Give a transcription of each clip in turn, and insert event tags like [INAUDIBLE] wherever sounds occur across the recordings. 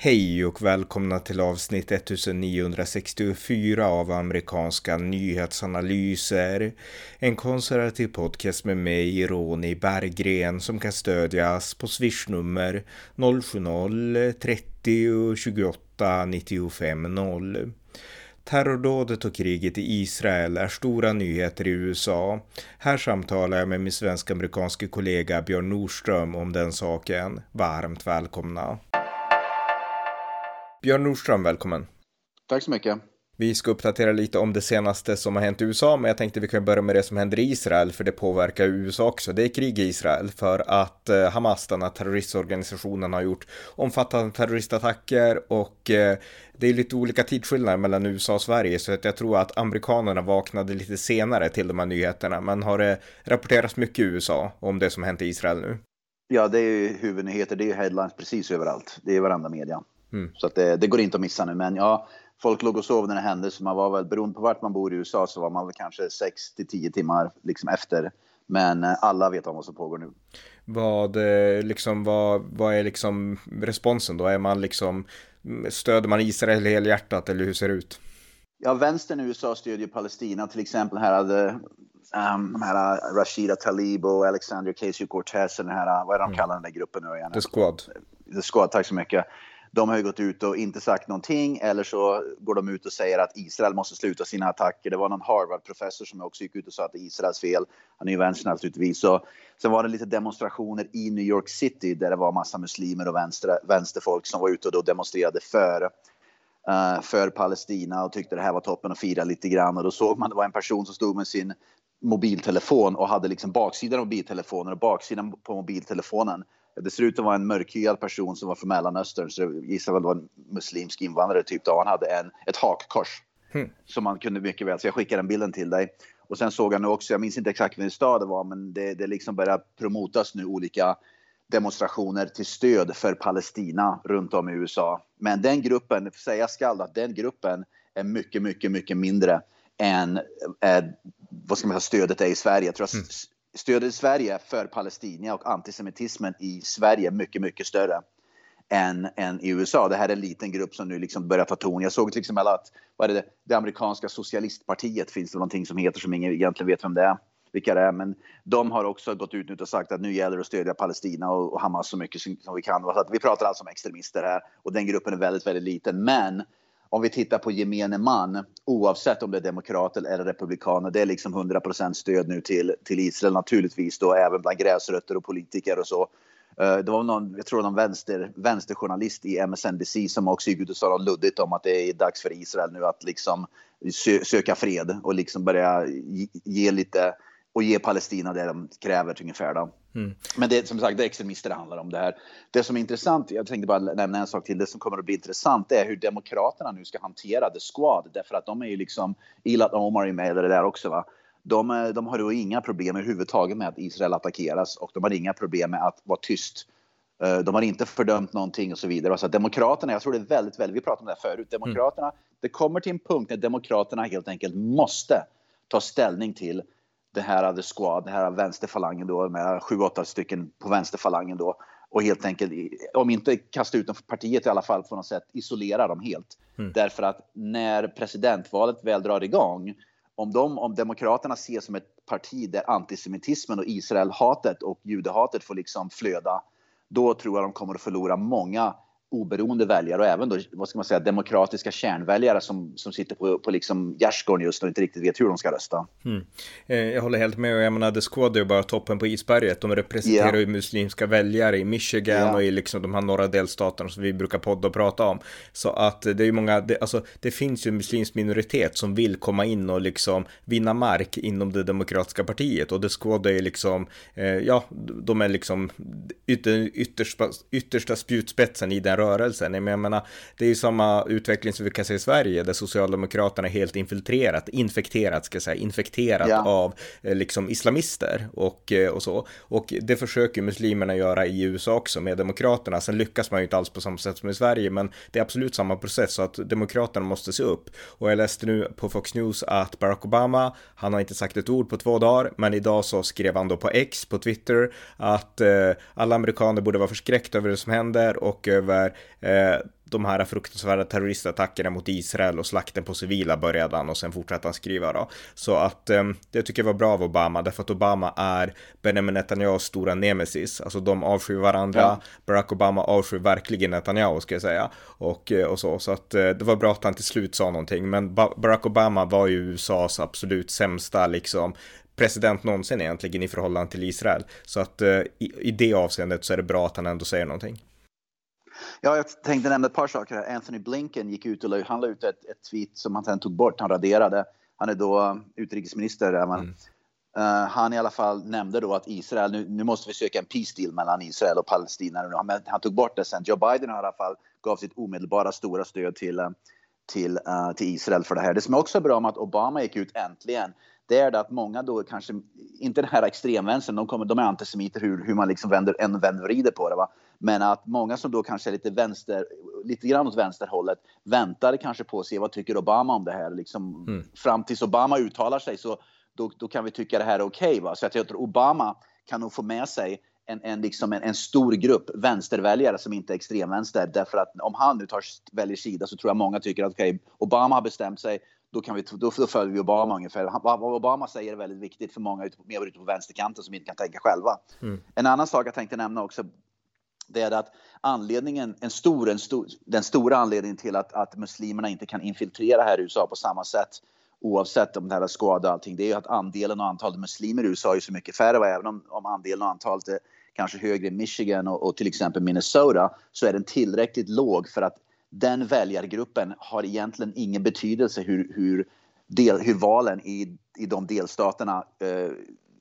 Hej och välkomna till avsnitt 1964 av amerikanska nyhetsanalyser. En konservativ podcast med mig, Ronny Berggren, som kan stödjas på swishnummer 070-30 28 95 0. Terrordådet och kriget i Israel är stora nyheter i USA. Här samtalar jag med min svensk-amerikanske kollega Björn Nordström om den saken. Varmt välkomna! Björn Nordström, välkommen. Tack så mycket. Vi ska uppdatera lite om det senaste som har hänt i USA, men jag tänkte vi kan börja med det som händer i Israel, för det påverkar USA också. Det är krig i Israel för att eh, Hamas, den här terroristorganisationen, har gjort omfattande terroristattacker och eh, det är lite olika tidsskillnader mellan USA och Sverige, så att jag tror att amerikanerna vaknade lite senare till de här nyheterna. Men har det rapporterats mycket i USA om det som hänt i Israel nu? Ja, det är ju huvudnyheter, det är headlines precis överallt. Det är varenda media. Mm. Så att det, det, går inte att missa nu. Men ja, folk låg och sov när det hände, så man var väl beroende på vart man bor i USA så var man väl kanske 6 till 10 timmar liksom efter. Men eh, alla vet om vad som pågår nu. Vad, eh, liksom, vad, vad är liksom responsen då? Är man liksom, stöder man Israel helhjärtat eller hur ser det ut? Ja, vänstern i USA stödjer Palestina. Till exempel här hade um, de här Rashida Talib och Alexander Ocasio-Cortez, den här, vad är de mm. kallar den där gruppen nu igen? The Squad. The Squad, tack så mycket de har ju gått ut och inte sagt någonting eller så går de ut och säger att Israel måste sluta sina attacker. Det var någon Harvard-professor som också gick ut och sa att det är Israels fel. Han är ju vänster naturligtvis. Så, sen var det lite demonstrationer i New York City där det var massa muslimer och vänster, vänsterfolk som var ute och då demonstrerade för uh, för Palestina och tyckte det här var toppen att fira lite grann. Och då såg man det var en person som stod med sin mobiltelefon och hade liksom baksidan av mobiltelefonen och baksidan på mobiltelefonen det ser ut att vara en mörkhyad person som var från Mellanöstern, så jag gissar väl det var en muslimsk invandrare typ. Då. Han hade en, ett hakkors mm. som man kunde mycket väl, så jag skickar den bilden till dig. Och sen såg jag nu också, jag minns inte exakt vilken stad det var, men det, det liksom börjar promotas nu olika demonstrationer till stöd för Palestina runt om i USA. Men den gruppen, säga skall att den gruppen är mycket, mycket, mycket mindre än eh, vad ska man säga, stödet är i Sverige. Jag tror mm stödet i Sverige för Palestina och antisemitismen i Sverige mycket, mycket större än, än i USA. Det här är en liten grupp som nu liksom börjar ta ton. Jag såg till exempel att vad är det, det amerikanska socialistpartiet finns det någonting som heter som ingen egentligen vet vem det är vilka det är. Men de har också gått ut nu och sagt att nu gäller det att stödja Palestina och, och Hamas så mycket som, som vi kan. Så att vi pratar alltså om extremister här och den gruppen är väldigt, väldigt liten. Men om vi tittar på gemene man, oavsett om det är demokrater eller republikaner, det är liksom 100% stöd nu till, till Israel naturligtvis då även bland gräsrötter och politiker och så. Eh, det var någon, jag tror någon vänster, vänsterjournalist i MSNBC som också gick ut och sa något luddigt om att det är dags för Israel nu att liksom sö söka fred och liksom börja ge lite och ge Palestina det de kräver ungefär. Då. Mm. Men det som sagt, det är extremister det handlar om det här. Det som är intressant, jag tänkte bara nämna en sak till, det som kommer att bli intressant är hur Demokraterna nu ska hantera The Squad. Därför att de är ju liksom, Ilat Omar är med i det där också va. De, de har ju inga problem överhuvudtaget med att Israel attackeras och de har inga problem med att vara tyst. Eh, de har inte fördömt någonting och så vidare. Så Demokraterna, jag tror det är väldigt, väldigt, vi pratade om det här förut, Demokraterna, mm. det kommer till en punkt när Demokraterna helt enkelt måste ta ställning till det här The Squad, det här vänsterfalangen då med sju, åtta stycken på vänsterfalangen då och helt enkelt, om inte kasta ut dem för partiet i alla fall på något sätt isolera dem helt. Mm. Därför att när presidentvalet väl drar igång, om, de, om Demokraterna ses som ett parti där antisemitismen och Israelhatet och judehatet får liksom flöda, då tror jag de kommer att förlora många oberoende väljare och även då, vad ska man säga, demokratiska kärnväljare som, som sitter på, på liksom gärdsgården just och inte riktigt vet hur de ska rösta. Mm. Eh, jag håller helt med och jag menar, The Squad är ju bara toppen på isberget. De representerar yeah. ju muslimska väljare i Michigan yeah. och i liksom de här norra delstaterna som vi brukar podda och prata om. Så att det är ju många, det, alltså det finns ju en muslimsk minoritet som vill komma in och liksom vinna mark inom det demokratiska partiet och The Squad är ju liksom, eh, ja, de är liksom ytter, yttersta, yttersta spjutspetsen i den rörelsen. Jag menar, det är ju samma utveckling som vi kan se i Sverige där Socialdemokraterna är helt infiltrerat, infekterat ska jag säga, infekterat ja. av eh, liksom islamister och, eh, och så. Och det försöker muslimerna göra i USA också med Demokraterna. Sen lyckas man ju inte alls på samma sätt som i Sverige, men det är absolut samma process så att Demokraterna måste se upp. Och jag läste nu på Fox News att Barack Obama, han har inte sagt ett ord på två dagar, men idag så skrev han då på X, på Twitter, att eh, alla amerikaner borde vara förskräckta över det som händer och över eh, de här fruktansvärda terroristattackerna mot Israel och slakten på civila började han och sen fortsatte han skriva då. Så att eh, det tycker jag var bra av Obama, därför att Obama är Benjamin Netanyahus stora nemesis. Alltså de avskyr varandra. Ja. Barack Obama avskyr verkligen Netanyahu ska jag säga. Och, eh, och så, så att eh, det var bra att han till slut sa någonting. Men Barack Obama var ju USAs absolut sämsta liksom president någonsin egentligen i förhållande till Israel. Så att eh, i, i det avseendet så är det bra att han ändå säger någonting. Ja, jag tänkte nämna ett par saker här. Anthony Blinken gick ut och han la ut ett, ett tweet som han sen tog bort, han raderade. Han är då utrikesminister. Men, mm. uh, han i alla fall nämnde då att Israel, nu, nu måste vi söka en peace deal mellan Israel och Palestina. Han, han tog bort det sen. Joe Biden i alla fall gav sitt omedelbara stora stöd till, uh, till, uh, till Israel för det här. Det som är också bra med att Obama gick ut äntligen det är det att många då kanske, inte den här extremvänstern, de, kommer, de är antisemiter hur, hur man liksom vänder, en vänder vrider på det. Va? Men att många som då kanske är lite vänster, lite grann åt vänsterhållet, väntar kanske på att se vad tycker Obama om det här. Liksom, mm. Fram tills Obama uttalar sig så då, då kan vi tycka det här är okej. Okay, så jag tror Obama kan nog få med sig en, en, liksom en, en, stor grupp vänsterväljare som inte är extremvänster. Därför att om han nu tar, väljer sida så tror jag många tycker att okay, Obama har bestämt sig då, kan vi, då, då följer vi Obama ungefär. Vad Obama säger är väldigt viktigt för många mer ute på vänsterkanten som inte kan tänka själva. Mm. En annan sak jag tänkte nämna också det är att anledningen, en stor, en stor, den stora anledningen till att, att muslimerna inte kan infiltrera här i USA på samma sätt oavsett om det här är skada och allting, det är ju att andelen och antalet muslimer i USA är så mycket färre. Och även om, om andelen och antalet är kanske högre i Michigan och, och, till exempel Minnesota så är den tillräckligt låg för att den väljargruppen har egentligen ingen betydelse hur, hur, del, hur valen i, i de delstaterna eh,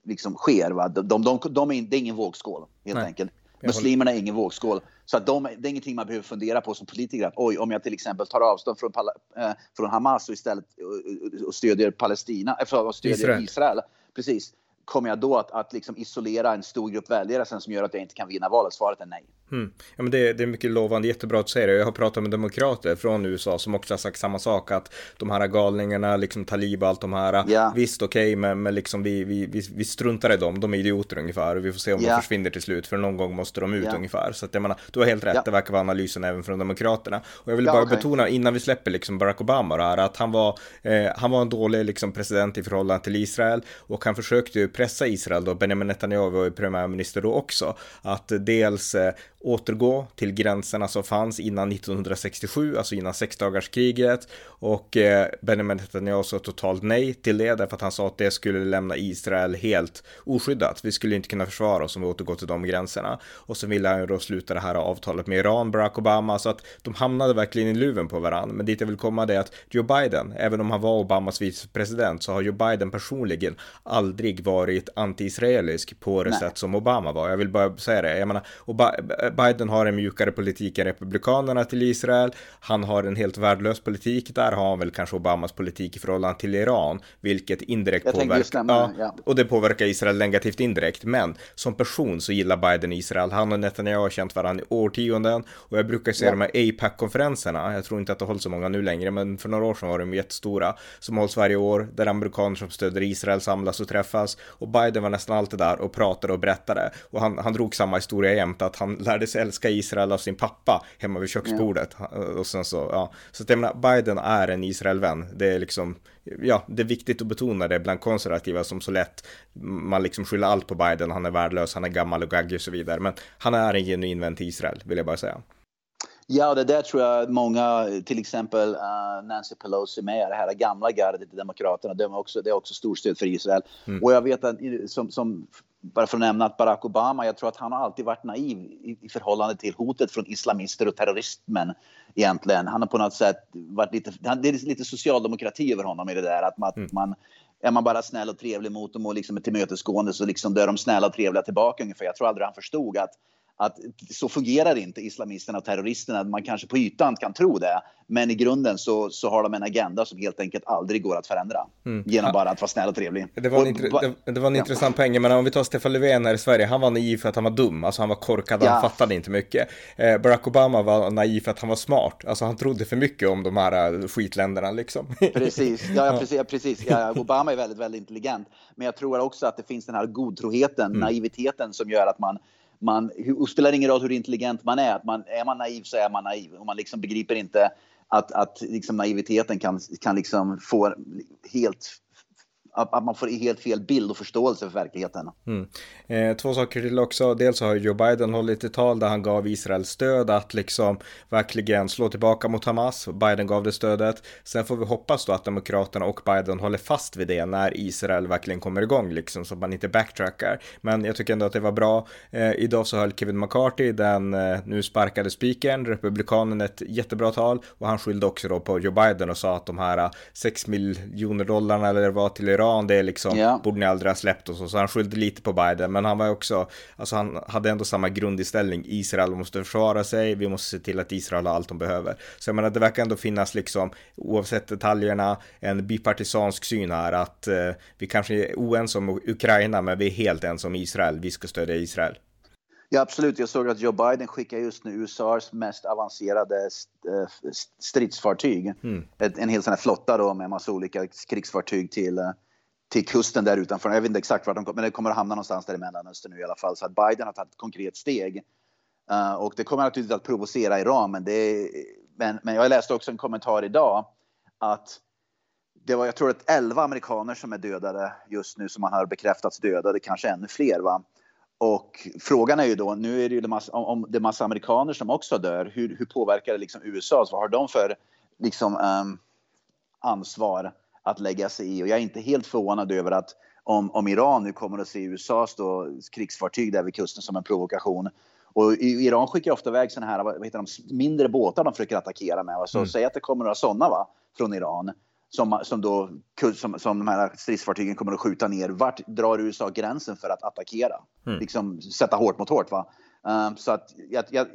liksom sker. Va? De, de, de, de är, det är ingen vågskål helt Nej, enkelt. Muslimerna är ingen vågskål. Så att de, det är ingenting man behöver fundera på som politiker. Att, oj, om jag till exempel tar avstånd från, äh, från Hamas och istället och, och stödjer Palestina, äh, och stödjer Israel. Israel. Precis kommer jag då att, att liksom isolera en stor grupp väljare sen som gör att jag inte kan vinna valet? Svaret är nej. Mm. Ja, men det, det, är mycket lovande, jättebra att säga det. Jag har pratat med demokrater från USA som också har sagt samma sak, att de här galningarna, liksom Talib och allt de här, ja. visst okej, okay, men, men liksom vi, vi, vi, vi struntar i dem, de är idioter ungefär, och vi får se om ja. de försvinner till slut, för någon gång måste de ut ja. ungefär. Så att jag menar, du har helt rätt, det verkar vara analysen även från demokraterna. Och jag vill bara okay. betona, innan vi släpper liksom Barack Obama, här, att han var, eh, han var en dålig liksom, president i förhållande till Israel, och han försökte ju pressa Israel då, Benjamin Netanyahu var ju premiärminister då också, att dels eh, återgå till gränserna som fanns innan 1967, alltså innan sexdagarskriget. Och eh, Benjamin Netanyahu sa totalt nej till det, därför att han sa att det skulle lämna Israel helt oskyddat. Vi skulle inte kunna försvara oss om vi återgår till de gränserna. Och så ville han ju då sluta det här avtalet med Iran, Barack Obama, så att de hamnade verkligen i luven på varandra. Men dit jag vill komma det är att Joe Biden, även om han var Obamas vicepresident, så har Joe Biden personligen aldrig varit anti-israelisk på det nej. sätt som Obama var. Jag vill bara säga det. Jag menar, Biden har en mjukare politik än Republikanerna till Israel. Han har en helt värdelös politik. Där har han väl kanske Obamas politik i förhållande till Iran, vilket indirekt påverkar. Ja, ja. Och det påverkar Israel negativt indirekt. Men som person så gillar Biden Israel. Han och Netanyahu har känt varandra i årtionden och jag brukar se ja. de här APAC-konferenserna. Jag tror inte att det hålls så många nu längre, men för några år sedan var de jättestora som hålls varje år där amerikaner som stöder Israel samlas och träffas och Biden var nästan alltid där och pratade och berättade och han, han drog samma historia jämt att han lärde lärde sig älska Israel av sin pappa hemma vid köksbordet. Ja. Och sen så, ja. Så att jag menar, Biden är en Israelvän. Det är liksom, ja, det är viktigt att betona det bland konservativa som så lätt, man liksom skyller allt på Biden, han är värdelös, han är gammal och gaggig och så vidare. Men han är en genuin vän till Israel, vill jag bara säga. Ja, det där tror jag många, till exempel uh, Nancy Pelosi med, det här gamla gardet i Demokraterna, de är också, det är också storstöd för Israel. Mm. Och jag vet att, som, som bara för att nämna att Barack Obama, jag tror att han har alltid varit naiv i, i förhållande till hotet från islamister och terrorismen egentligen. Han har på något sätt varit lite, det är lite socialdemokrati över honom i det där att man, mm. man är man bara snäll och trevlig mot dem och liksom är tillmötesgående så liksom då är de snälla och trevliga tillbaka ungefär. Jag tror aldrig han förstod att att så fungerar inte islamisterna och terroristerna. Man kanske på ytan kan tro det, men i grunden så, så har de en agenda som helt enkelt aldrig går att förändra mm. genom bara att vara snäll och trevlig. Det var en, och, det, det, var en ja. intressant poäng, men om vi tar Stefan Löfven här i Sverige, han var naiv för att han var dum, alltså han var korkad, ja. han fattade inte mycket. Eh, Barack Obama var naiv för att han var smart, alltså han trodde för mycket om de här uh, skitländerna liksom. [LAUGHS] Precis, ja, ja precis, precis. Ja, Obama är väldigt, väldigt intelligent, men jag tror också att det finns den här godtroheten, mm. naiviteten som gör att man man, det spelar ingen roll hur intelligent man är, att man, är man naiv så är man naiv. Och man liksom begriper inte att, att liksom naiviteten kan, kan liksom få helt att, man får helt fel bild och förståelse för verkligheten. Mm. Eh, två saker till också. Dels har Joe Biden hållit ett tal där han gav Israel stöd att liksom verkligen slå tillbaka mot Hamas. Biden gav det stödet. Sen får vi hoppas då att Demokraterna och Biden håller fast vid det när Israel verkligen kommer igång liksom så att man inte backtrackar. Men jag tycker ändå att det var bra. Eh, idag så höll Kevin McCarthy, den eh, nu sparkade spikern, republikanen, ett jättebra tal och han skyllde också då på Joe Biden och sa att de här eh, 6 miljoner dollarna eller vad till Iran Iran, det är liksom, ja. borde ni aldrig ha släppt och så. Så han skyllde lite på Biden, men han var också, alltså han hade ändå samma grundinställning. Israel måste försvara sig, vi måste se till att Israel har allt de behöver. Så jag menar, det verkar ändå finnas liksom, oavsett detaljerna, en bipartisansk syn här att eh, vi kanske är oense om Ukraina, men vi är helt ense om Israel. Vi ska stödja Israel. Ja, absolut. Jag såg att Joe Biden skickar just nu USAs mest avancerade eh, stridsfartyg. Mm. En hel sån här flotta då med massa olika krigsfartyg till eh, till kusten där utanför. Jag vet inte exakt vart de kommer, men det kommer att hamna någonstans där i Mellanöstern nu i alla fall. Så att Biden har tagit ett konkret steg. Uh, och det kommer naturligtvis att provocera Iran, men, det, men, men jag läste också en kommentar idag att det var, jag tror att 11 amerikaner som är dödade just nu som man har bekräftats dödade, kanske ännu fler. Va? Och frågan är ju då, nu är det ju det massa, om det är massa amerikaner som också dör, hur, hur påverkar det liksom USA? Så vad har de för liksom, um, ansvar? Att lägga sig i. Och jag är inte helt förvånad över att om, om Iran nu kommer att se USAs då, krigsfartyg där vid kusten som en provokation. Och Iran skickar ofta iväg såna här vad heter de, mindre båtar de försöker attackera med. Så mm. säg att det kommer några sådana va, från Iran som, som, då, som, som de här stridsfartygen kommer att skjuta ner. Vart drar USA gränsen för att attackera? Mm. Liksom sätta hårt mot hårt. Va? Um, så att jag, jag,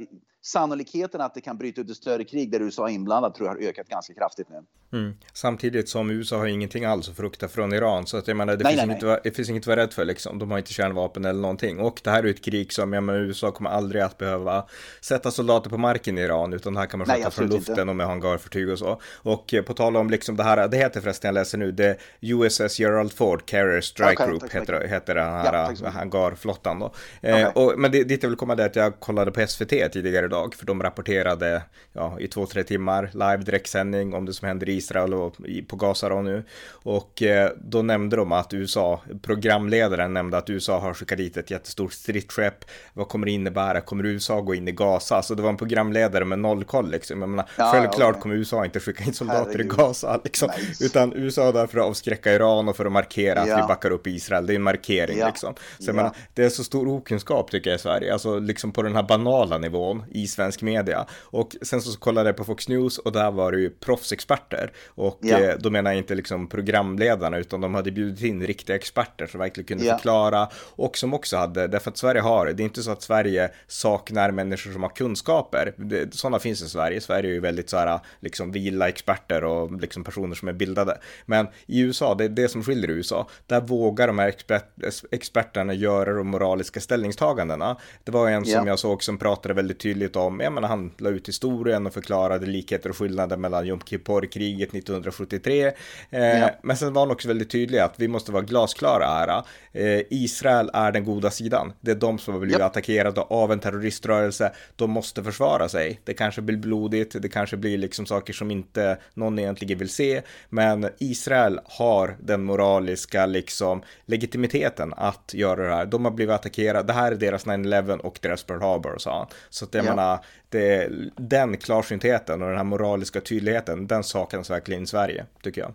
sannolikheten att det kan bryta ut ett större krig där USA är inblandat tror jag har ökat ganska kraftigt nu. Mm. Samtidigt som USA har ingenting alls att frukta från Iran. Så att jag menar, det, nej, finns, nej, inget, nej. det finns inget att vara rädd för liksom. De har inte kärnvapen eller någonting. Och det här är ett krig som, jag menar, USA kommer aldrig att behöva sätta soldater på marken i Iran. Utan det här kan man sköta från luften inte. och med hangarfartyg och så. Och eh, på tal om liksom det här, det heter förresten, jag läser nu, det USS Gerald Ford Carrier Strike okay, Group tack, heter, tack. heter den här ja, hangarflottan då. Okay. Eh, och, men det, dit jag vill komma är att jag kollade på SVT tidigare idag. För de rapporterade ja, i två, tre timmar live direktsändning om det som händer i Israel och på Gaza då nu. Och eh, då nämnde de att USA, programledaren nämnde att USA har skickat dit ett jättestort stridsskepp. Vad kommer det innebära? Kommer USA gå in i Gaza? Så det var en programledare med noll koll liksom. Jag menar, ja, självklart ja, kommer USA inte skicka in soldater Herregud. i Gaza liksom. Nice. Utan USA är där för att avskräcka Iran och för att markera att vi backar upp Israel. Det är en markering liksom. Så jag menar, det är så stor okunskap tycker jag i Sverige. Alltså liksom på den här banala nivån i svensk media. Och sen så kollade jag på Fox News och där var det ju proffsexperter. Och ja. eh, då menar jag inte liksom programledarna utan de hade bjudit in riktiga experter som verkligen kunde ja. förklara och som också hade, därför att Sverige har, det är inte så att Sverige saknar människor som har kunskaper. Det, sådana finns i Sverige. Sverige är ju väldigt så här, liksom vila experter och liksom personer som är bildade. Men i USA, det är det som skiljer USA, där vågar de här expert, experterna göra de moraliska ställningstagandena. Det var en som jag såg som pratade väldigt tydligt om, jag menar han la ut historien och förklarade likheter och skillnader mellan Jom Kippur-kriget 1973. Eh, ja. Men sen var han också väldigt tydlig att vi måste vara glasklara här. Eh, Israel är den goda sidan. Det är de som har blivit ja. attackerade av en terroriströrelse. De måste försvara sig. Det kanske blir blodigt, det kanske blir liksom saker som inte någon egentligen vill se. Men Israel har den moraliska liksom legitimiteten att göra det här. De har blivit attackerade. Det här är deras 9-11 och deras Pearl Harbor, sa han. Så att jag ja. menar, det, den klarsyntheten och den här moraliska tydligheten, den saknas verkligen i Sverige, tycker jag.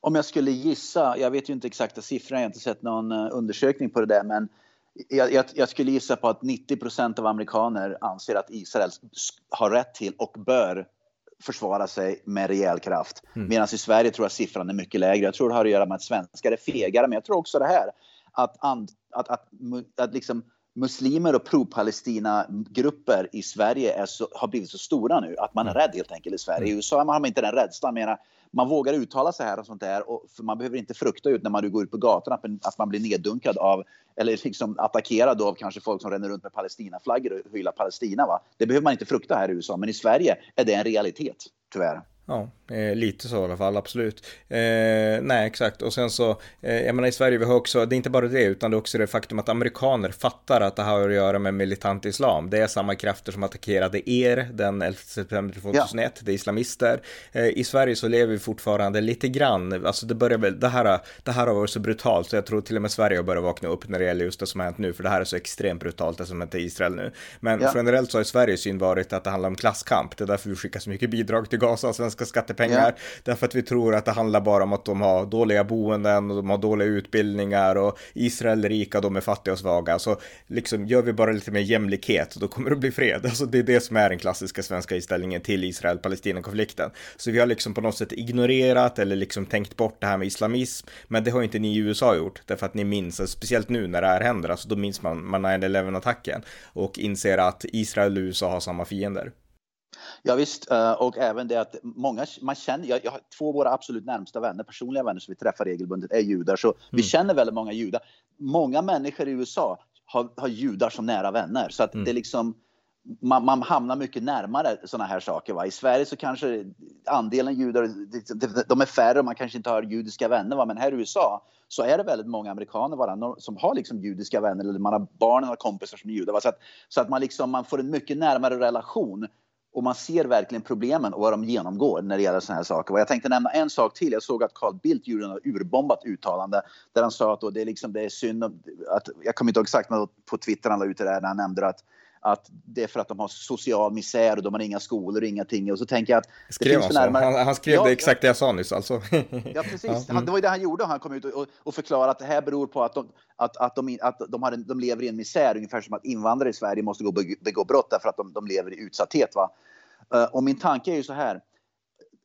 Om jag skulle gissa, jag vet ju inte exakta siffror, jag har inte sett någon eh, undersökning på det där, men jag, jag, jag skulle gissa på att 90% av amerikaner anser att Israel har rätt till och bör försvara sig med rejäl kraft. Mm. Medan i Sverige tror jag siffran är mycket lägre. Jag tror det har att göra med att svenskar är fegare, men jag tror också det här att, att, att, att, att liksom muslimer och pro-Palestina-grupper i Sverige är så, har blivit så stora nu att man är mm. rädd helt enkelt i Sverige. I mm. USA har man inte den rädslan. Menar, man vågar uttala sig här och sånt där. Och, för man behöver inte frukta ut när man går ut på gatan att, att man blir neddunkad av eller liksom attackerad av kanske folk som ränner runt med Palestinaflaggor och hyllar Palestina. Va? Det behöver man inte frukta här i USA, men i Sverige är det en realitet, tyvärr. Ja, eh, lite så i alla fall, absolut. Eh, nej, exakt. Och sen så, eh, jag menar i Sverige, vi har också, det är inte bara det, utan det är också det faktum att amerikaner fattar att det har att göra med militant islam. Det är samma krafter som attackerade er den 11 september 2001, ja. det är islamister. Eh, I Sverige så lever vi fortfarande lite grann, alltså det börjar väl, det här, det här har varit så brutalt, så jag tror till och med Sverige har börjat vakna upp när det gäller just det som har hänt nu, för det här är så extremt brutalt, det som hänt i Israel nu. Men ja. generellt så har Sveriges syn varit att det handlar om klasskamp, det är därför vi skickar så mycket bidrag till Gaza, svenska svenska skattepengar. Yeah. Därför att vi tror att det handlar bara om att de har dåliga boenden och de har dåliga utbildningar och Israel är rika, de är fattiga och svaga. Så liksom gör vi bara lite mer jämlikhet och då kommer det bli fred. Alltså det är det som är den klassiska svenska inställningen till Israel-Palestina-konflikten. Så vi har liksom på något sätt ignorerat eller liksom tänkt bort det här med islamism. Men det har inte ni i USA gjort, därför att ni minns, speciellt nu när det här händer, alltså då minns man, man 9-11-attacken och inser att Israel och USA har samma fiender. Ja, visst, eh, och även det att många, man känner, jag, jag har två av våra absolut närmsta vänner, personliga vänner som vi träffar regelbundet, är judar, så mm. vi känner väldigt många judar. Många människor i USA har, har judar som nära vänner, så att mm. det liksom man, man, hamnar mycket närmare sådana här saker. Va? I Sverige så kanske andelen judar, de är färre och man kanske inte har judiska vänner. Va? Men här i USA så är det väldigt många amerikaner va? som har liksom judiska vänner eller man har barnen och kompisar som är judar. Så att, så att man, liksom, man får en mycket närmare relation och man ser verkligen problemen och vad de genomgår när det gäller sådana här saker. Och jag tänkte nämna en sak till. Jag såg att Carl Bildt gjorde ett urbombat uttalande där han sa att det, är liksom, det är synd att, jag kommer inte ihåg exakt, men på Twitter han la ut det där när han nämnde att att det är för att de har social misär och de har inga skolor och ingenting. Och så tänker jag att... Skrev det finns han, närmare... han, han skrev ja, det exakt det jag sa nyss alltså. [LAUGHS] ja, precis. Mm. det var ju det han gjorde. Han kom ut och, och förklarade att det här beror på att de, att, att de, att de, har en, de lever i en misär, ungefär som att invandrare i Sverige måste gå begå brott därför att de, de lever i utsatthet. Va? Eh, och min tanke är ju så här,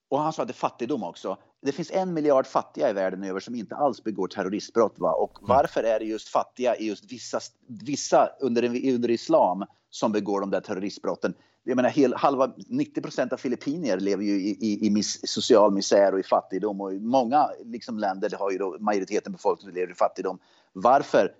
och han sa att det är fattigdom också. Det finns en miljard fattiga i världen över som inte alls begår terroristbrott. Va? Och mm. varför är det just fattiga i just vissa, vissa under, under islam som begår de där terroristbrotten? Jag menar, hel, halva, 90 procent av filippinier lever ju i, i, i mis, social misär och i fattigdom. Och i många liksom, länder har ju då majoriteten av befolkningen lever i fattigdom. Varför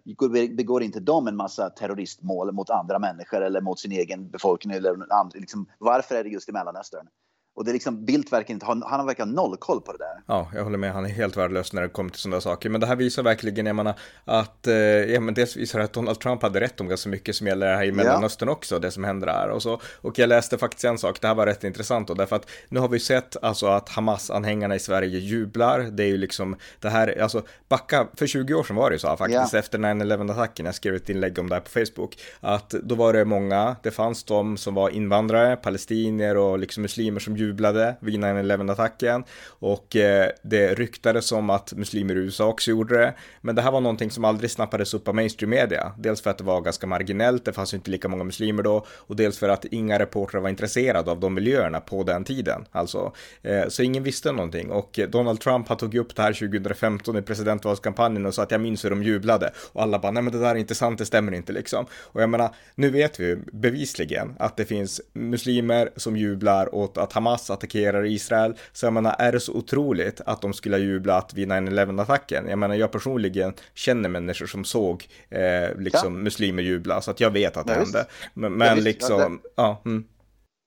begår inte de en massa terroristmål mot andra människor eller mot sin egen befolkning? Eller liksom, varför är det just i Mellanöstern? Och det är liksom, Bildt verkar inte, han, han har verkar noll koll på det där. Ja, jag håller med, han är helt värdelös när det kommer till sådana saker. Men det här visar verkligen, jag menar, att, eh, ja men dels visar det att Donald Trump hade rätt om ganska mycket som gäller det här i Mellanöstern ja. också, det som händer där. Och, så, och jag läste faktiskt en sak, det här var rätt intressant då, därför att nu har vi sett alltså att Hamas-anhängarna i Sverige jublar. Det är ju liksom, det här, alltså backa, för 20 år sedan var det ju så faktiskt, ja. efter 9-11-attacken, jag skrev ett inlägg om det här på Facebook, att då var det många, det fanns de som var invandrare, palestinier och liksom muslimer som jublade vid 9-11-attacken och eh, det ryktades om att muslimer i USA också gjorde det. Men det här var någonting som aldrig snappades upp av mainstream media. Dels för att det var ganska marginellt, det fanns inte lika många muslimer då och dels för att inga reportrar var intresserade av de miljöerna på den tiden. Alltså, eh, så ingen visste någonting och eh, Donald Trump har tagit upp det här 2015 i presidentvalskampanjen och sa att jag minns hur de jublade och alla bara nej men det där är inte sant, det stämmer inte liksom. Och jag menar, nu vet vi bevisligen att det finns muslimer som jublar åt att Hamas Hamas attackerar Israel. Så jag menar, är det så otroligt att de skulle ha jublat vid 9-11-attacken? Jag menar, jag personligen känner människor som såg eh, liksom ja. muslimer jubla, så att jag vet att det ja, hände. Men, men liksom, ja. Mm.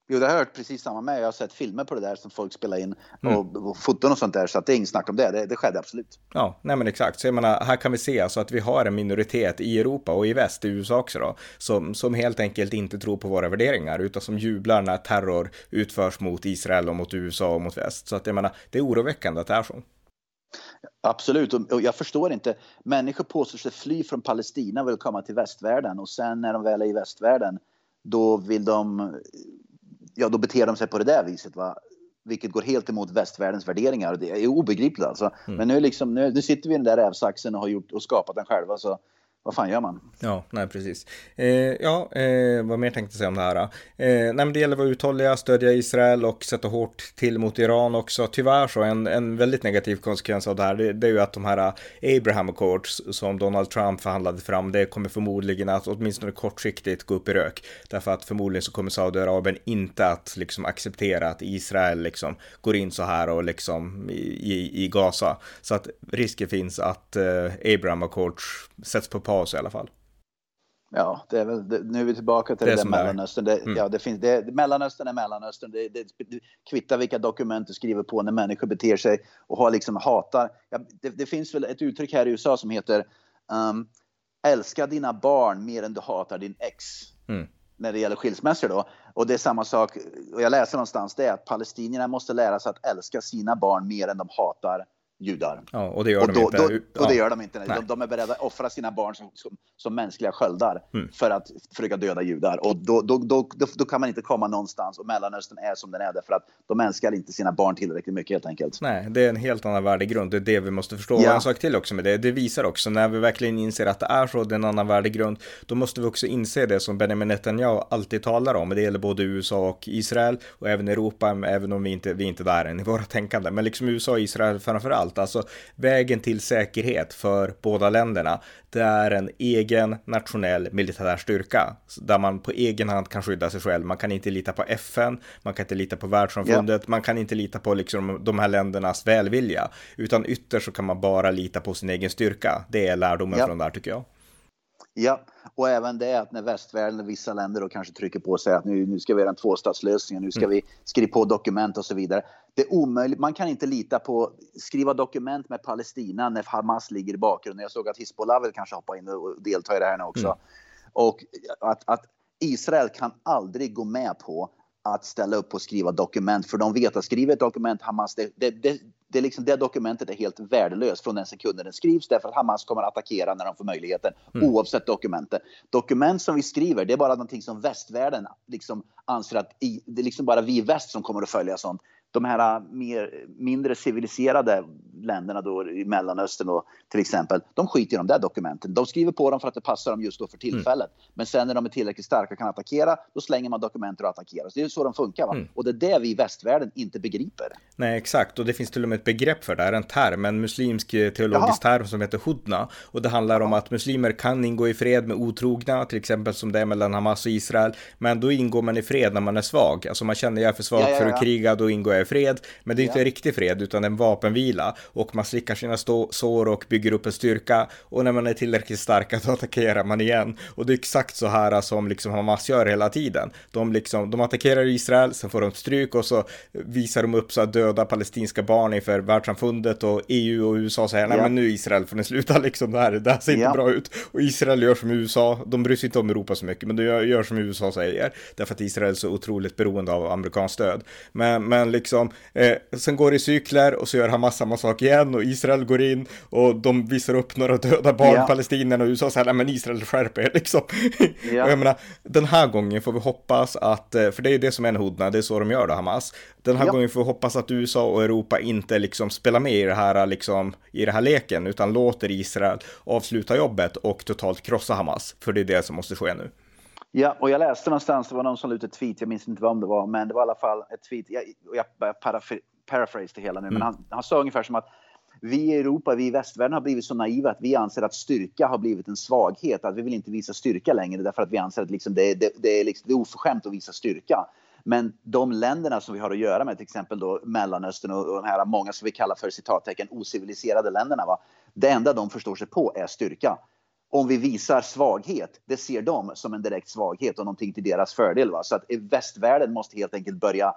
Jo, det har jag hört precis samma med. Jag har sett filmer på det där som folk spelar in mm. och, och foton och sånt där. Så att det är inget snack om det. det. Det skedde absolut. Ja, nej men exakt. Så jag menar, här kan vi se alltså att vi har en minoritet i Europa och i väst, i USA också då, som, som helt enkelt inte tror på våra värderingar, utan som jublar när terror utförs mot Israel och mot USA och mot väst. Så att jag menar, det är oroväckande att det är så. Absolut, och jag förstår inte. Människor påstår sig fly från Palestina och vill komma till västvärlden och sen när de väl är i västvärlden då vill de ja, då beter de sig på det där viset. Va? Vilket går helt emot västvärldens värderingar. Det är obegripligt alltså. Mm. Men nu, liksom, nu, nu sitter vi i den där rävsaxen och har gjort och skapat den själva. Så vad fan gör man? Ja, nej precis. Eh, ja, eh, vad mer tänkte jag säga om det här? Eh, nej, men det gäller att vara uthålliga, stödja Israel och sätta hårt till mot Iran också. Tyvärr så en, en väldigt negativ konsekvens av det här, det, det är ju att de här eh, Abraham Accords som Donald Trump förhandlade fram, det kommer förmodligen att åtminstone kortsiktigt gå upp i rök. Därför att förmodligen så kommer Saudiarabien inte att liksom acceptera att Israel liksom går in så här och liksom i, i, i Gaza. Så att risken finns att eh, Abraham Accords sätts på par paus i alla fall. Ja, det är väl, det, nu är vi tillbaka till det, det där Mellanöstern. Det, mm. ja, det finns, det, Mellanöstern är Mellanöstern. Det, det, det kvittar vilka dokument du skriver på när människor beter sig och har liksom hatar. Ja, det, det finns väl ett uttryck här i USA som heter um, älska dina barn mer än du hatar din ex. Mm. När det gäller skilsmässor då. Och det är samma sak, och jag läser någonstans det, att palestinierna måste lära sig att älska sina barn mer än de hatar judar. Ja, och det gör och de inte. Då, och det gör de inte. De, de, är beredda att offra sina barn som, som, som mänskliga sköldar mm. för att försöka döda judar. Och då, då, då, då, kan man inte komma någonstans. Och Mellanöstern är som den är därför att de älskar inte sina barn tillräckligt mycket helt enkelt. Nej, det är en helt annan värdegrund. Det är det vi måste förstå. Ja. Och en sak till också med det, det visar också när vi verkligen inser att det är så, det är en annan värdegrund, då måste vi också inse det som Benjamin Netanyahu alltid talar om. Det gäller både USA och Israel och även Europa, även om vi inte vi är inte där än i våra tänkande. Men liksom USA och Israel framför allt. Alltså, vägen till säkerhet för båda länderna, det är en egen nationell militär styrka där man på egen hand kan skydda sig själv. Man kan inte lita på FN, man kan inte lita på världssamfundet, ja. man kan inte lita på liksom de här ländernas välvilja, utan ytterst så kan man bara lita på sin egen styrka. Det är lärdomen ja. från där tycker jag. Ja, och även det att när västvärlden och vissa länder då kanske trycker på sig att nu, nu ska vi göra en tvåstatslösning, nu ska mm. vi skriva på dokument och så vidare. Det är omöjligt, man kan inte lita på skriva dokument med Palestina när Hamas ligger i bakgrunden. Jag såg att Hizbollah vill kanske hoppa in och delta i det här nu också. Mm. Och att, att Israel kan aldrig gå med på att ställa upp och skriva dokument, för de vet att skriva ett dokument, Hamas, det, det, det, det, liksom, det dokumentet är helt värdelöst från den sekunden den skrivs, därför att Hamas kommer att attackera när de får möjligheten, mm. oavsett dokumentet. Dokument som vi skriver, det är bara någonting som västvärlden liksom anser att i, det är liksom bara vi i väst som kommer att följa sånt de här mer, mindre civiliserade länderna då i Mellanöstern och till exempel, de skiter i de där dokumenten. De skriver på dem för att det passar dem just då för tillfället. Mm. Men sen när de är tillräckligt starka och kan attackera, då slänger man dokumenten och attackerar. Så det är så de funkar. Mm. Och det är det vi i västvärlden inte begriper. Nej, exakt. Och det finns till och med ett begrepp för det här, en term, en muslimsk teologisk Jaha. term som heter hudna. Och det handlar om att muslimer kan ingå i fred med otrogna, till exempel som det är mellan Hamas och Israel. Men då ingår man i fred när man är svag. Alltså man känner jag är för svag ja, ja, ja. för att kriga, då ingår jag i fred. Men det är inte riktig fred utan en vapenvila och man slickar sina sår och bygger upp en styrka och när man är tillräckligt starka [LAUGHS] då attackerar man igen. Och det är exakt så här som liksom Hamas gör hela tiden. De, liksom, de attackerar Israel, sen får de stryk och så visar de upp så att döda palestinska barn inför världssamfundet och EU och USA säger nej men nu Israel får ni sluta [LAUGHS] liksom det här, det här ser inte bra ut. Och Israel gör som USA, de bryr sig inte om Europa så mycket men de gör, gör som USA säger därför att Israel är så otroligt beroende av amerikanskt stöd. Men, men liksom Eh, sen går det i cykler och så gör Hamas samma sak igen och Israel går in och de visar upp några döda barn, ja. palestinierna och USA säger men Israel skärper er liksom. [LAUGHS] Ja. och jag menar, den här gången får vi hoppas att, eh, för det är det som är en hodna, det är så de gör då Hamas. Den här ja. gången får vi hoppas att USA och Europa inte liksom spelar med i det här liksom, i det här leken, utan låter Israel avsluta jobbet och totalt krossa Hamas. För det är det som måste ske nu. Ja, och jag läste någonstans, det var någon som la ut ett tweet, jag minns inte vad det var, men det var i alla fall ett tweet, jag, jag paraphrase det hela nu, mm. men han, han sa ungefär som att vi i Europa, vi i västvärlden har blivit så naiva att vi anser att styrka har blivit en svaghet, att vi vill inte visa styrka längre därför att vi anser att liksom det, det, det, är liksom, det är oförskämt att visa styrka. Men de länderna som vi har att göra med, till exempel då Mellanöstern och, och de här många som vi kallar för citattecken ociviliserade länderna, va? det enda de förstår sig på är styrka om vi visar svaghet, det ser de som en direkt svaghet och någonting till deras fördel. Va? Så att västvärlden måste helt enkelt börja,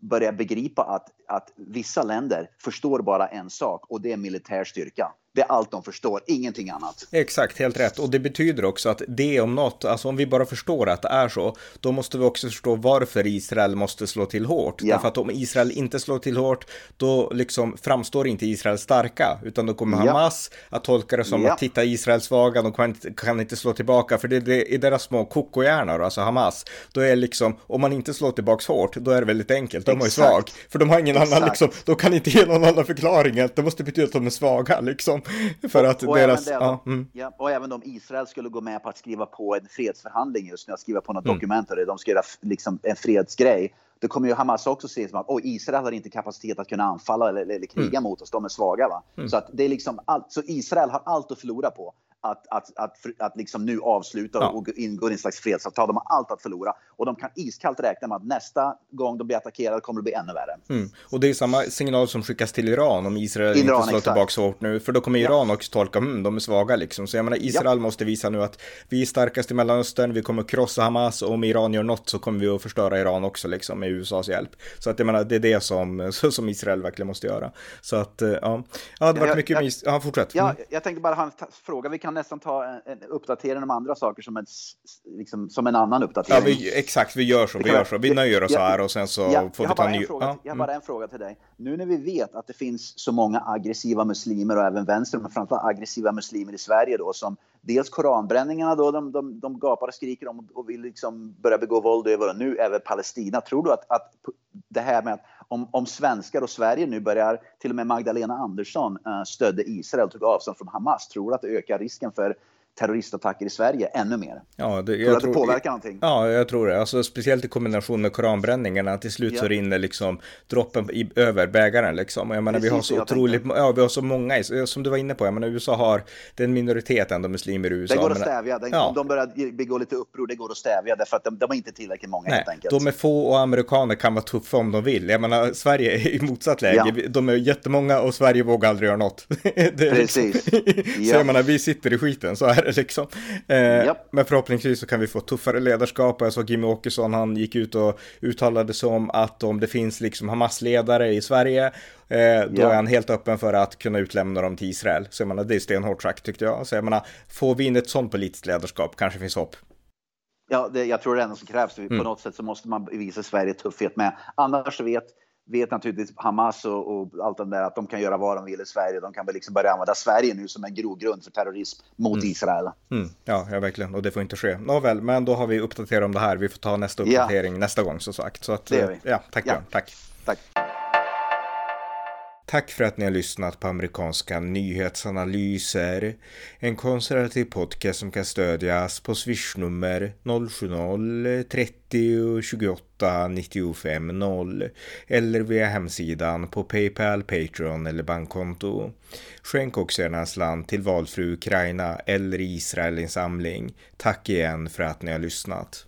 börja begripa att, att vissa länder förstår bara en sak och det är militär styrka. Det är allt de förstår, ingenting annat. Exakt, helt rätt. Och det betyder också att det om något, alltså om vi bara förstår att det är så, då måste vi också förstå varför Israel måste slå till hårt. Ja. Därför att om Israel inte slår till hårt, då liksom framstår inte Israel starka, utan då kommer ja. Hamas att tolka det som ja. att titta Israel svaga, de kan inte, kan inte slå tillbaka, för det, det är deras små kokohjärnor, alltså Hamas. Då är liksom, om man inte slår tillbaka hårt, då är det väldigt enkelt, de är svag. För de har ingen Exakt. annan, liksom, de kan inte ge någon annan förklaring, det måste betyda att de är svaga, liksom. [LAUGHS] För att och deras... Även ja, mm. ja, och även om Israel skulle gå med på att skriva på en fredsförhandling just nu, att skriva på något mm. dokument och det, de ska göra liksom en fredsgrej. Då kommer ju Hamas också se som att oh, Israel har inte kapacitet att kunna anfalla eller, eller kriga mm. mot oss, de är svaga. Va? Mm. Så, att det är liksom allt, så Israel har allt att förlora på att, att, att, att liksom nu avsluta ja. och ingå i en slags fredsavtal. De har allt att förlora och de kan iskallt räkna med att nästa gång de blir attackerade kommer det bli ännu värre. Mm. Och det är samma signal som skickas till Iran om Israel Iran, inte slår tillbaka så hårt nu, för då kommer Iran ja. också tolka, mm, de är svaga liksom. Så jag menar, Israel ja. måste visa nu att vi är starkast i Mellanöstern, vi kommer krossa Hamas och om Iran gör något så kommer vi att förstöra Iran också liksom med USAs hjälp. Så att jag menar, det är det som, [LAUGHS] som Israel verkligen måste göra. Så att, eh, ja, ja det har varit mycket, jag, ja, fortsätt. Mm. Ja, jag tänkte bara ha en fråga, vi kan nästan ta en, en uppdatering om andra saker som en, liksom, som en annan uppdatering. Ja, vi, exakt, vi gör så, vi gör så. Vi nöjer oss här och sen så ja, får vi ta en ny. Fråga, ja. Jag har bara mm. en fråga till dig. Nu när vi vet att det finns så många aggressiva muslimer och även vänster, men framförallt aggressiva muslimer i Sverige då som dels koranbränningarna då, de, de, de gapar och skriker om och vill liksom börja begå våld över och nu även Palestina. Tror du att, att det här med att om, om svenskar och Sverige nu börjar, till och med Magdalena Andersson uh, stödde Israel och tog avstånd från Hamas, tror du att det ökar risken för terroristattacker i Sverige ännu mer. Ja, det, jag tror att det påverkar någonting? Ja, jag tror det. Alltså, speciellt i kombination med koranbränningarna. Till slut ja. så rinner liksom droppen i, över bägaren liksom. Och jag menar, Precis, vi har så otroligt, ja, vi har så många, som du var inne på, jag menar, USA har, det är en minoritet ändå muslimer i USA. Det går att stävja. Den, ja. Om de börjar begå lite uppror, det går att stävja därför att de, de är inte tillräckligt många Nej, helt enkelt. De är få och amerikaner kan vara tuffa om de vill. Jag menar, Sverige är i motsatt läge. Ja. De är jättemånga och Sverige vågar aldrig göra något. [LAUGHS] Precis. Liksom, [LAUGHS] så jag menar, vi sitter i skiten, så är det liksom. Eh, yep. Men förhoppningsvis så kan vi få tuffare ledarskap. Jag såg Jimmy Åkesson, han gick ut och uttalade sig om att om det finns liksom Hamas-ledare i Sverige, eh, då är han helt öppen för att kunna utlämna dem till Israel. Så jag menar, det är stenhårt sagt tyckte jag. Så jag menar, får vi in ett sånt politiskt ledarskap kanske finns hopp. Ja, det, jag tror det är det enda som krävs. Mm. På något sätt så måste man visa Sverige tuffhet med. Annars vet vet naturligtvis Hamas och, och, allt det där att de kan göra vad de vill i Sverige. De kan väl liksom börja använda Sverige nu som en grogrund för terrorism mot mm. Israel. Mm. Ja, ja, verkligen. Och det får inte ske. Nåväl, men då har vi uppdaterat om det här. Vi får ta nästa uppdatering ja. nästa gång som sagt. Så att, det gör vi. Ja, tack ja. Björn. Tack. Tack. Tack för att ni har lyssnat på amerikanska nyhetsanalyser. En konservativ podcast som kan stödjas på swishnummer 070-30 28 95 0 eller via hemsidan på Paypal, Patreon eller bankkonto. Skänk också gärna en slant till valfri Ukraina eller Israelinsamling. Tack igen för att ni har lyssnat.